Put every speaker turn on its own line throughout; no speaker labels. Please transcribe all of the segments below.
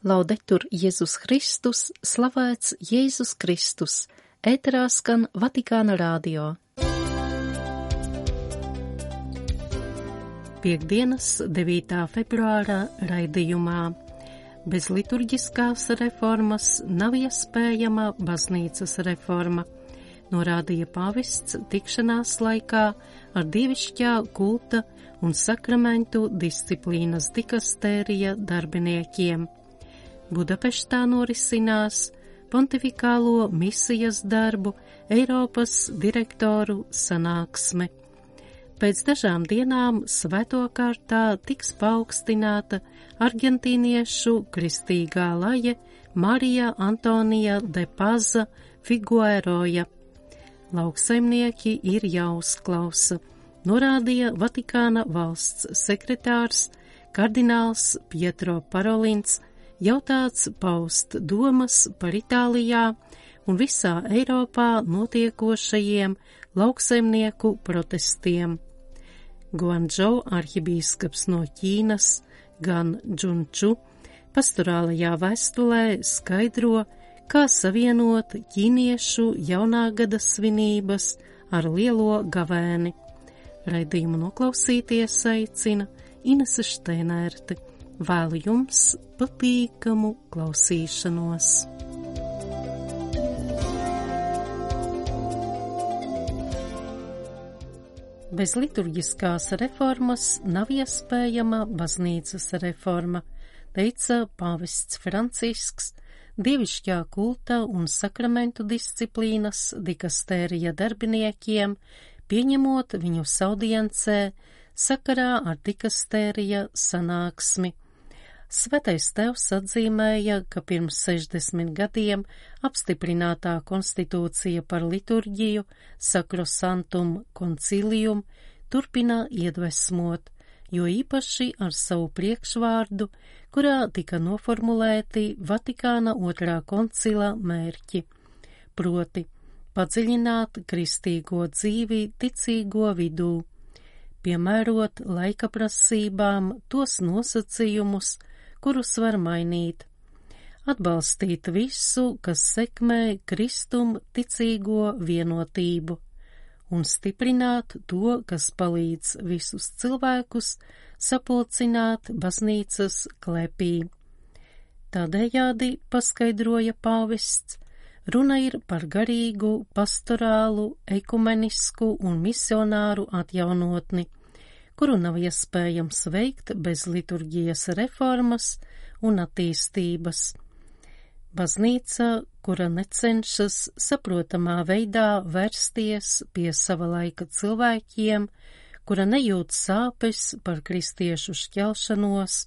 Laudetur Jēzus Kristus, slavēts Jēzus Kristus, ēterā skan Vatikāna rādio. Piektdienas 9. februāra raidījumā. Bez liturģiskās reformas nav iespējama baznīcas reforma, norādīja pavists tikšanās laikā ar dievišķā kulta un sakramentu disciplīnas dikastērija darbiniekiem. Budapeštā norisinās pontifikālo misijas darbu Eiropas direktoru sanāksme. Pēc dažām dienām svēto kārtā tiks paaugstināta argentīniešu kristīgā laje Marija Antonija de Paza Figueroja. Lauksaimnieki ir jāuzklausa, norādīja Vatikāna valsts sekretārs kardināls Pietro Parolins jautāts paust domas par Itālijā un visā Eiropā notiekošajiem lauksaimnieku protestiem. Guangzhou arhibīskaps no Ķīnas, gan Džunču, pastorālajā vēstulē skaidro, kā savienot ķīniešu jaunā gada svinības ar lielo gavēni. Raidījumu noklausīties aicina Inese Šteinērte. Vēlu jums patīkamu klausīšanos! Bez liturģiskās reformas nav iespējama baznīcas reforma, teica pāvests Francisks, dievišķā kulta un sakramentu disciplīnas dikastērija darbiniekiem, pieņemot viņu audiencē sakarā ar dikastērija sanāksmi Svētais Tevs atzīmēja, ka pirms 60 gadiem apstiprinātā konstitūcija par liturģiju Sakrosantum Concilium turpina iedvesmot, jo īpaši ar savu priekšvārdu, kurā tika noformulēti Vatikāna otrā koncila mērķi, proti padziļināt kristīgo dzīvi ticīgo vidū, piemērot laika prasībām tos nosacījumus, kurus var mainīt, atbalstīt visu, kas sekmē kristum ticīgo vienotību, un stiprināt to, kas palīdz visus cilvēkus sapulcināt baznīcas klēpī. Tādējādi paskaidroja pāvests, runa ir par garīgu, pastorālu, ekumenisku un misionāru atjaunotni kuru nav iespējams veikt bez liturģijas reformas un attīstības. Baznīca, kura necenšas saprotamā veidā vērsties pie sava laika cilvēkiem, kura nejūt sāpes par kristiešu šķelšanos,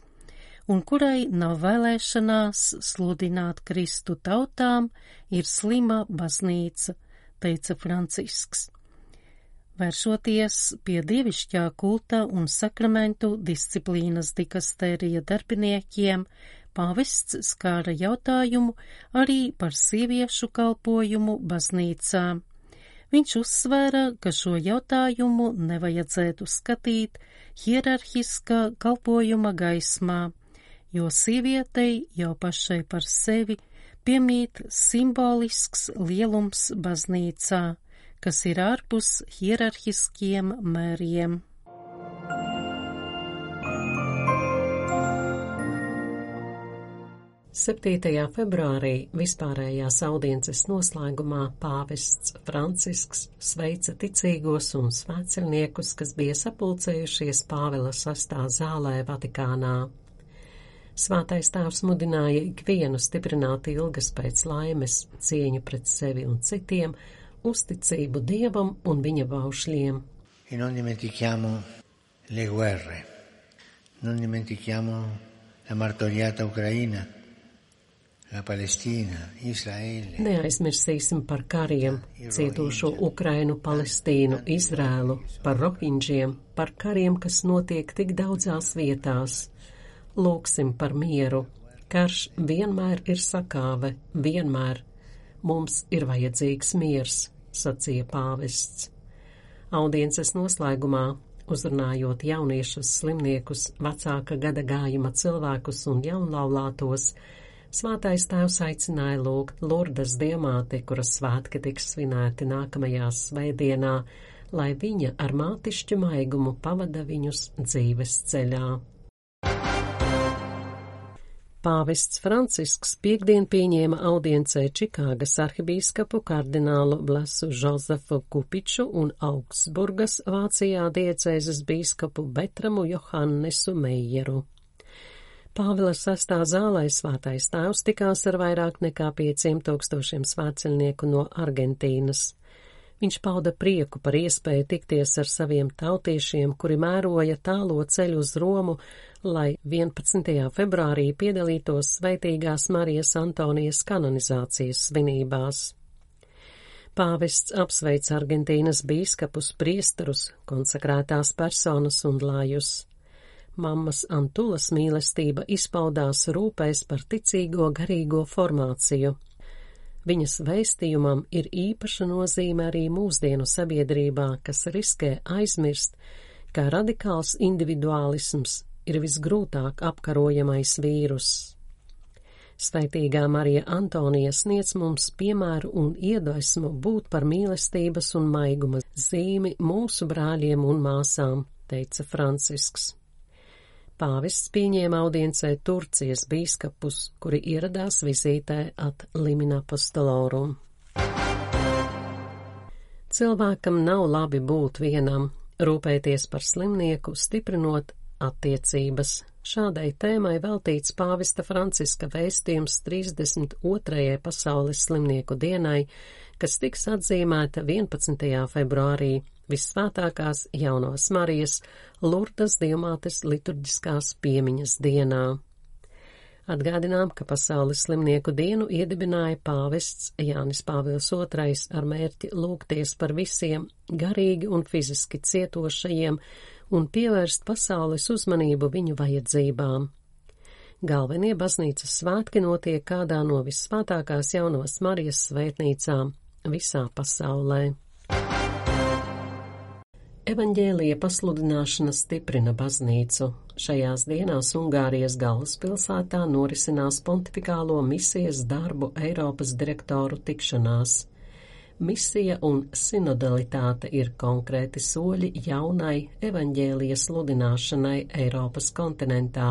un kurai nav vēlēšanās sludināt Kristu tautām, ir slima baznīca, teica Francisks. Vēršoties pie dievišķā kulta un sakramentu disciplīnas dikastērija darbiniekiem, pāvests skāra jautājumu arī par sieviešu kalpojumu baznīcā. Viņš uzsvēra, ka šo jautājumu nevajadzētu skatīt hierarhiskā kalpojuma gaismā, jo sievietei jau pašai par sevi piemīt simbolisks lielums baznīcā kas ir ārpus hierarhiskiem mēriem. Septītajā februārī vispārējās audiences noslēgumā pāvests Francisks sveica ticīgos un svētceļniekus, kas bija sapulcējušies Pāvela sastā zālē Vatikānā. Svētais tēvs mudināja ikvienu stiprināt ilgas pēc laimes, cieņu pret sevi un citiem, uzticību Dievam un viņa baušļiem.
E non dimentichiamo le guerre, non dimentichiamo la martoriata Ukraina, la Palestīna, Izraēla.
Neaizmirsīsim par kariem, cietušo Ukrainu, Palestīnu, Izrēlu, par rohinģiem, par kariem, kas notiek tik daudzās vietās. Lūksim par mieru. Karš vienmēr ir sakāve, vienmēr. Mums ir vajadzīgs miers sacīja pāvests. Audiences noslēgumā
uzrunājot jauniešus, slimniekus, vecāka gada gājuma cilvēkus un jaunlaulātos, Svātais tēvs aicināja lūgt Lurdas diamāti, kuras svētki tiks svinēti nākamajā svētdienā, lai viņa ar mātišķu maigumu pavada viņus dzīves ceļā. Pāvests Francisks piekdien pieņēma audiencē Čikāgas arhibīskapu kardinālu Blasu Žozefu Kupiču un Augsburgas Vācijā diecēzes bīskapu Betramu Johannesu Meijeru. Pāvila sastā zālē svātais tēvs tikās ar vairāk nekā pieciem tūkstošiem svētceļnieku no Argentīnas. Viņš pauda prieku par iespēju tikties ar saviem tautiešiem, kuri mēroja tālo ceļu uz Romu, lai 11. februārī piedalītos Svētīgās Marijas Antonijas kanonizācijas svinībās. Pāvests apsveic Argentīnas bīskapus, priesterus, konsekrētās personas un lājus. Mammas Antulas mīlestība izpaudās rūpēs par ticīgo garīgo formāciju. Viņas vēstījumam ir īpaša nozīme arī mūsdienu sabiedrībā, kas riskē aizmirst, ka radikāls individuālisms ir visgrūtāk apkarojamais vīrus. Sveitīgā Marija Antonija sniedz mums piemēru un iedvesmu būt par mīlestības un maiguma zīmi mūsu brāļiem un māsām, teica Francisks. Pāvests pieņēma audiencē Turcijas bīskapus, kuri ieradās vizītē at Limina Apostolorum. Cilvēkam nav labi būt vienam, rūpēties par slimnieku, stiprinot attiecības. Šādai tēmai veltīts pāvista Franciska vēstījums 32. pasaules slimnieku dienai, kas tiks atzīmēta 11. februārī Vissvētākās jaunās Marijas Lurdas Dievmātes liturģiskās piemiņas dienā. Atgādinām, ka Pasaules slimnieku dienu iedibināja pāvests Jānis Pāvils II ar mērķi lūgties par visiem garīgi un fiziski cietošajiem un pievērst pasaules uzmanību viņu vajadzībām. Galvenie baznīcas svētki notiek kādā no vissvētākās jaunās Marijas svētnīcām visā pasaulē. Evaņģēlija pasludināšana stiprina baznīcu. Šajās dienās Ungārijas galvaspilsētā norisinās pontifikālo misijas darbu Eiropas direktoru tikšanās. Misija un sinodalitāte ir konkrēti soļi jaunai evaņģēlija sludināšanai Eiropas kontinentā,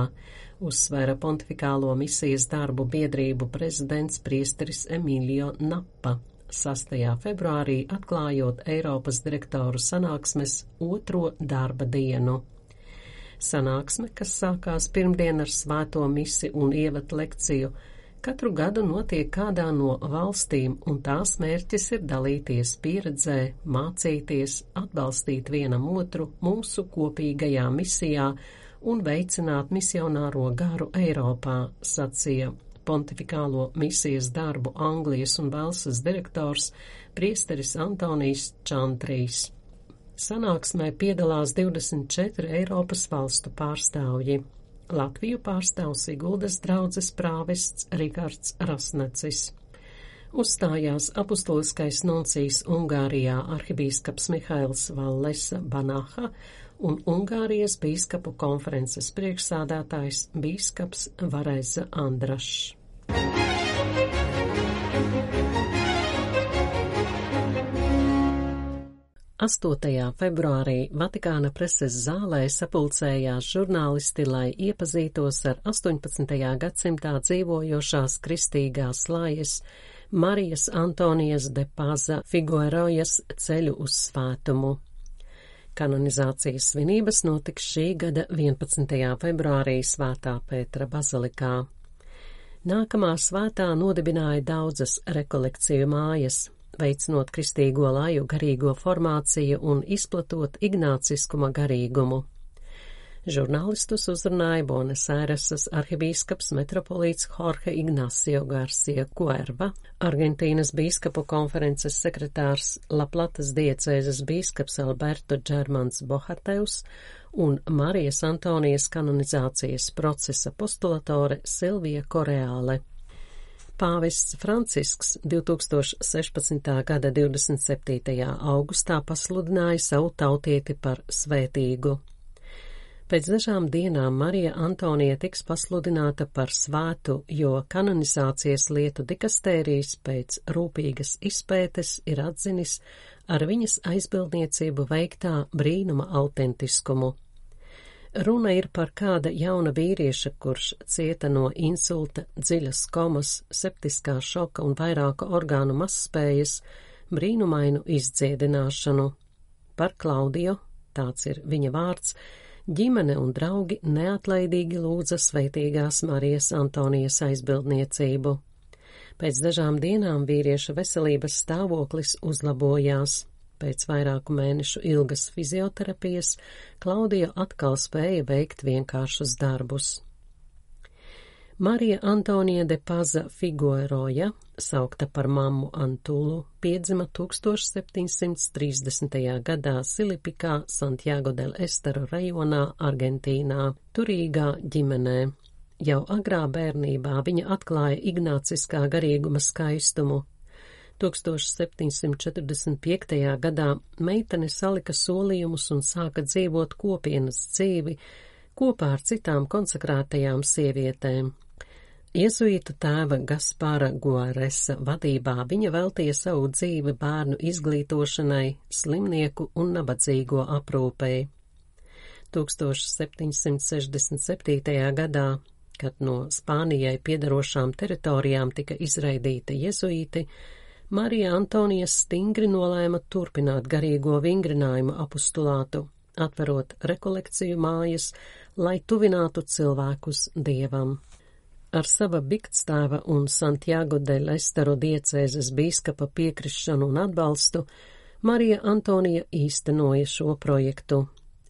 uzsvēra pontifikālo misijas darbu biedrību prezidents priesteris Emīlio Nappa. 6. februārī atklājot Eiropas direktoru sanāksmes otro darba dienu. Sanāksme, kas sākās pirmdien ar svēto misi un ievat lekciju, katru gadu notiek kādā no valstīm, un tās mērķis ir dalīties pieredzē, mācīties, atbalstīt vienam otru mūsu kopīgajā misijā un veicināt misionāro garu Eiropā, sacīja pontifikālo misijas darbu Anglijas un Velsas direktors priesteris Antonijs Čantrīs. Sanāksmē piedalās 24 Eiropas valstu pārstāvji. Latviju pārstāv Siguldas draudzes prāvests Rikards Rasnecis. Uzstājās apustuliskais nuncijs Ungārijā arhibīskaps Mihails Vallesa Banaha un Ungārijas bīskapu konferences priekšsādātājs bīskaps Vareza Andrašs. 8. februārī Vatikāna preses zālē sapulcējās žurnālisti, lai iepazītos ar 18. gadsimtā dzīvojošās kristīgās lājas Marijas Antonijas de Paza Figuerojas ceļu uz svētumu. Kanonizācijas svinības notiks šī gada 11. februārī Svētā Pētra bazilikā. Nākamā svētā nodibināja daudzas rekolekciju mājas, veicinot kristīgo laju garīgo formāciju un izplatot ignāciskuma garīgumu. Žurnālistus uzrunāja Bonas Airesas arhibīskaps metropolīts Jorge Ignacio Garcia Cuerva, Argentīnas bīskapu konferences sekretārs Laplatas diecēzes bīskaps Alberto Džermans Bohatevs un Marijas Antonijas kanonizācijas procesa postulatore Silvija Koreāle. Pāvests Francisks 2016. gada 27. augustā pasludināja savu tautieti par svētīgu. Pēc dažām dienām Marija Antonija tiks pasludināta par svētu, jo kanonizācijas lietu dikastērijas pēc rūpīgas izpētes ir atzinis ar viņas aizbildniecību veiktā brīnuma autentiskumu. Runa ir par kāda jauna vīrieša, kurš cieta no insulta, dziļas komas, septiskā šoka un vairāku orgānu mazspējas, brīnumainu izdziedināšanu. Par Klaudiju, tāds ir viņa vārds, ģimene un draugi neatlaidīgi lūdza sveitīgās Marijas Antonijas aizbildniecību. Pēc dažām dienām vīrieša veselības stāvoklis uzlabojās. Pēc vairāku mēnešu ilgas fizioterapijas Klaudija atkal spēja veikt vienkāršus darbus. Marija Antonija de Paza Figueroja, saukta par mammu Antulu, piedzima 1730. gadā Silipikā, Santiago del Estero rajonā, Argentīnā, turīgā ģimenē. Jau agrā bērnībā viņa atklāja ignāciskā garīguma skaistumu. 1745. gadā meitene salika solījumus un sāka dzīvot kopienas dzīvi kopā ar citām konsekrētajām sievietēm. Iezuītu tēva Gaspāra Guaresa vadībā viņa veltīja savu dzīvi bērnu izglītošanai, slimnieku un nabadzīgo aprūpei. 1767. gadā, kad no Spānijai piedarošām teritorijām tika izraidīti jezuīti, Marija Antonija stingri nolēma turpināt garīgo vingrinājumu apustulātu, atverot rekolekciju mājas, lai tuvinātu cilvēkus dievam. Ar sava biktstāva un Santiago de Lestero diecēzes bīskapa piekrišanu un atbalstu Marija Antonija īstenoja šo projektu.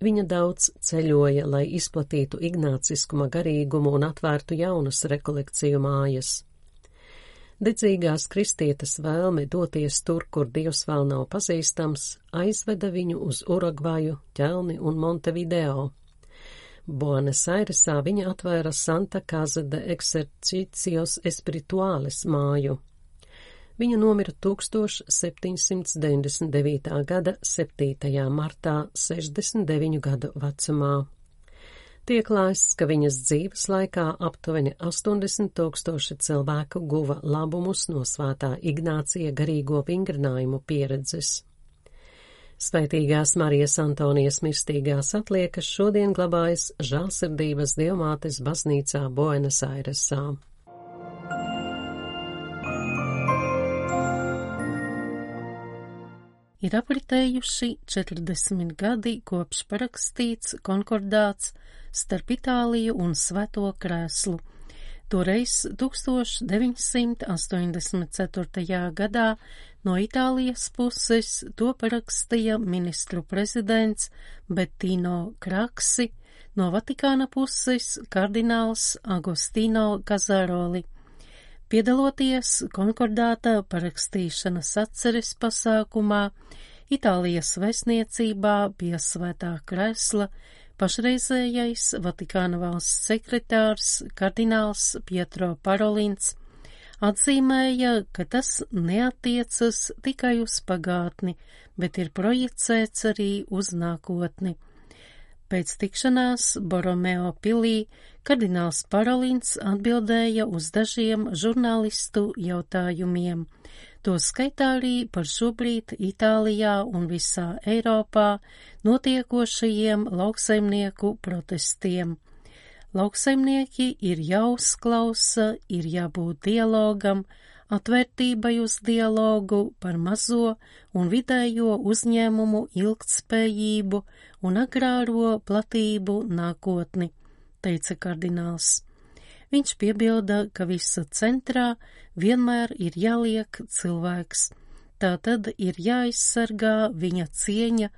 Viņa daudz ceļoja, lai izplatītu ignāciskuma garīgumu un atvērtu jaunas rekolekciju mājas. Dedzīgās kristietes vēlme doties tur, kur Dievs vēl nav pazīstams, aizveda viņu uz Urugvaju, ķelni un Montevideo. Buenos Airesā viņa atvēra Santa Casa de Exercicios Espirituales māju. Viņa nomira 1799. gada 7. martā 69 gadu vecumā. Tiek laists, ka viņas dzīves laikā aptuveni 80 tūkstoši cilvēku guva labumus no svētā Ignācija garīgo vingrinājumu pieredzes. Svētīgās Marijas Antonijas mirstīgās atliekas šodien glabājas žālsirdības dievmātes baznīcā Buenas Airesā.
Ir apritējuši 40 gadi kopš parakstīts konkordāts starp Itāliju un Svēto krēslu Toreiz 1984. gadā no Itālijas puses to parakstīja ministru prezidents Bettino Kraksi, no Vatikāna puses kardināls Agostino Kazaroli. Piedaloties konkordāta parakstīšanas atceres pasākumā, Itālijas vēstniecībā pie svētā kresla Pašreizējais Vatikāna valsts sekretārs kardināls Pietro Parolins atzīmēja, ka tas neatiecas tikai uz pagātni, bet ir projicēts arī uz nākotni. Pēc tikšanās Boromeo pilī kardināls Parolins atbildēja uz dažiem žurnālistu jautājumiem to skaitā arī par šobrīd Itālijā un visā Eiropā notiekošajiem lauksaimnieku protestiem. Lauksaimnieki ir jāuzklausa, ir jābūt dialogam, atvērtībai uz dialogu par mazo un vidējo uzņēmumu ilgtspējību un agrāro platību nākotni, teica kardināls. Viņš piebilda, ka visa centrā vienmēr ir jāliek cilvēks. Tā tad ir jāizsargā viņa cieņa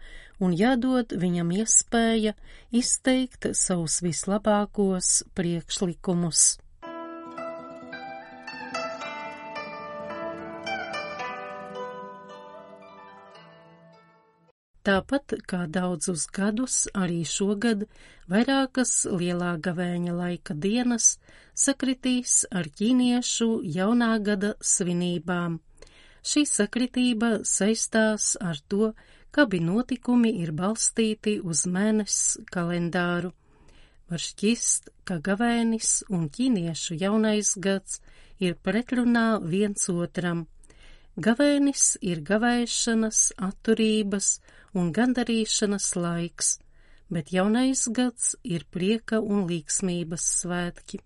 un jādod viņam iespēja izteikt savus vislabākos priekšlikumus. Tāpat kā daudzus gadus, arī šogad vairākas lielā gavēņa laika dienas sakritīs ar ķīniešu jaunā gada svinībām. Šī sakritība saistās ar to, ka abi notikumi ir balstīti uz mēnesis kalendāru. Var šķist, ka gavēnis un ķīniešu jaunais gads ir pretrunā viens otram. Gavēnis ir gavēšanas, atturības un gandarīšanas laiks, bet jaunais gads ir prieka un līksmības svētki.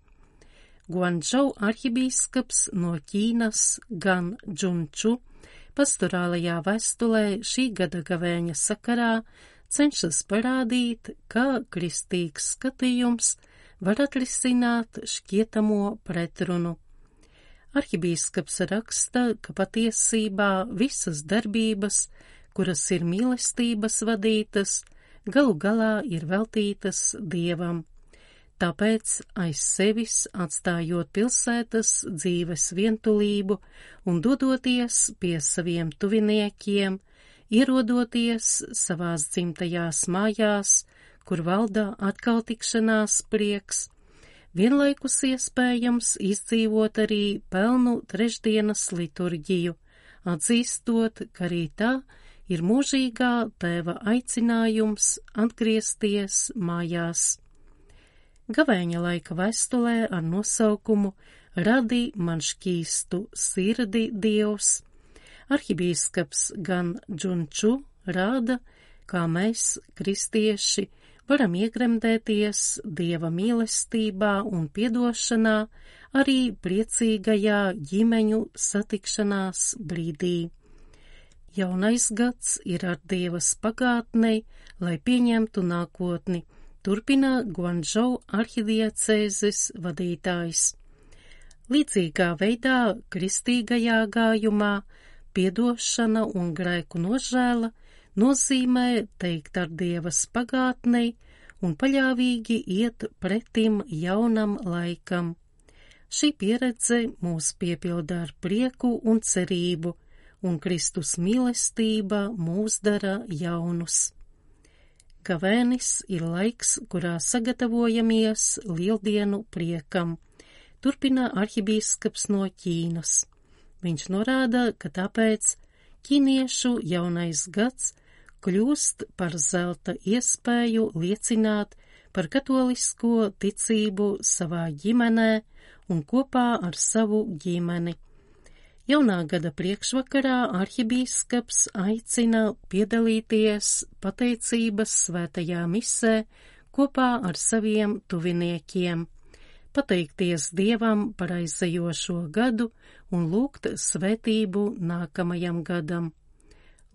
Guanžau arhibīskaps no Ķīnas Gan Džunču pastorālajā vēstulē šī gada gavēņa sakarā cenšas parādīt, kā kristīgs skatījums var atrisināt šķietamo pretrunu. Arhibīskaps raksta, ka patiesībā visas darbības, kuras ir mīlestības vadītas, galu galā ir veltītas dievam. Tāpēc aiz sevis atstājot pilsētas dzīves vientulību un dodoties pie saviem tuviniekiem, ierodoties savās dzimtajās mājās, kur valda atkal tikšanās prieks, vienlaikus iespējams izdzīvot arī pelnu trešdienas liturģiju, atzīstot, ka arī tā ir mūžīgā tēva aicinājums atgriezties mājās. Gavēņa laika vēstulē ar nosaukumu Radi man šķīstu sirdi Dievs, arhibīskaps gan Džunču rāda, kā mēs, kristieši, varam iegremdēties Dieva mīlestībā un piedošanā arī priecīgajā ģimeņu satikšanās brīdī. Jaunais gads ir ar Dievas pagātnei, lai pieņemtu nākotni, turpina Guanžou arhidiecēzes vadītājs. Līdzīgā veidā kristīgajā gājumā piedošana un grēku nožēla – nozīmē teikt ar Dievas pagātnei un paļāvīgi iet pretim jaunam laikam. Šī pieredze mūs piepilda ar prieku un cerību, un Kristus mīlestība mūs dara jaunus. Gavēnis ir laiks, kurā sagatavojamies lieldienu priekam, turpina arhibīskaps no Ķīnas. Viņš norāda, ka tāpēc ķīniešu jaunais gads kļūst par zelta iespēju liecināt par katolisko ticību savā ģimenē un kopā ar savu ģimeni. Jaunā gada priekšvakarā arhibīskaps aicina piedalīties pateicības svētajā misē kopā ar saviem tuviniekiem, pateikties Dievam par aizējošo gadu un lūgt svētību nākamajam gadam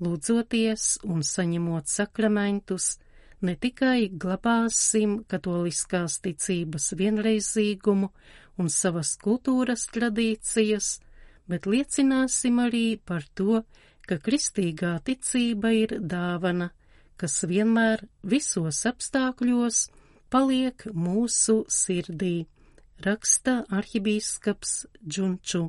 lūdzoties un saņemot sakramentus, ne tikai glabāsim katoliskās ticības vienreizīgumu un savas kultūras tradīcijas, bet liecināsim arī par to, ka kristīgā ticība ir dāvana, kas vienmēr visos apstākļos paliek mūsu sirdī, raksta arhibīskaps Džunču.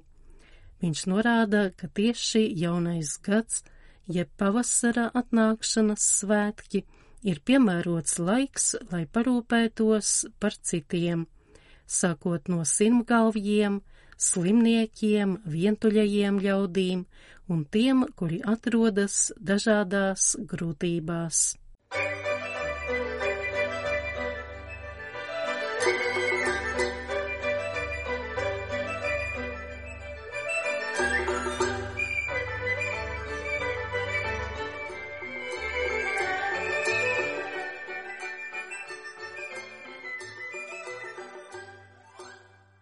Viņš norāda, ka tieši jaunais gads jeb pavasara atnākšanas svētki, ir piemērots laiks, lai parūpētos par citiem, sākot no simgalvjiem, slimniekiem, vientuļajiem ļaudīm un tiem, kuri atrodas dažādās grūtībās. Thank you.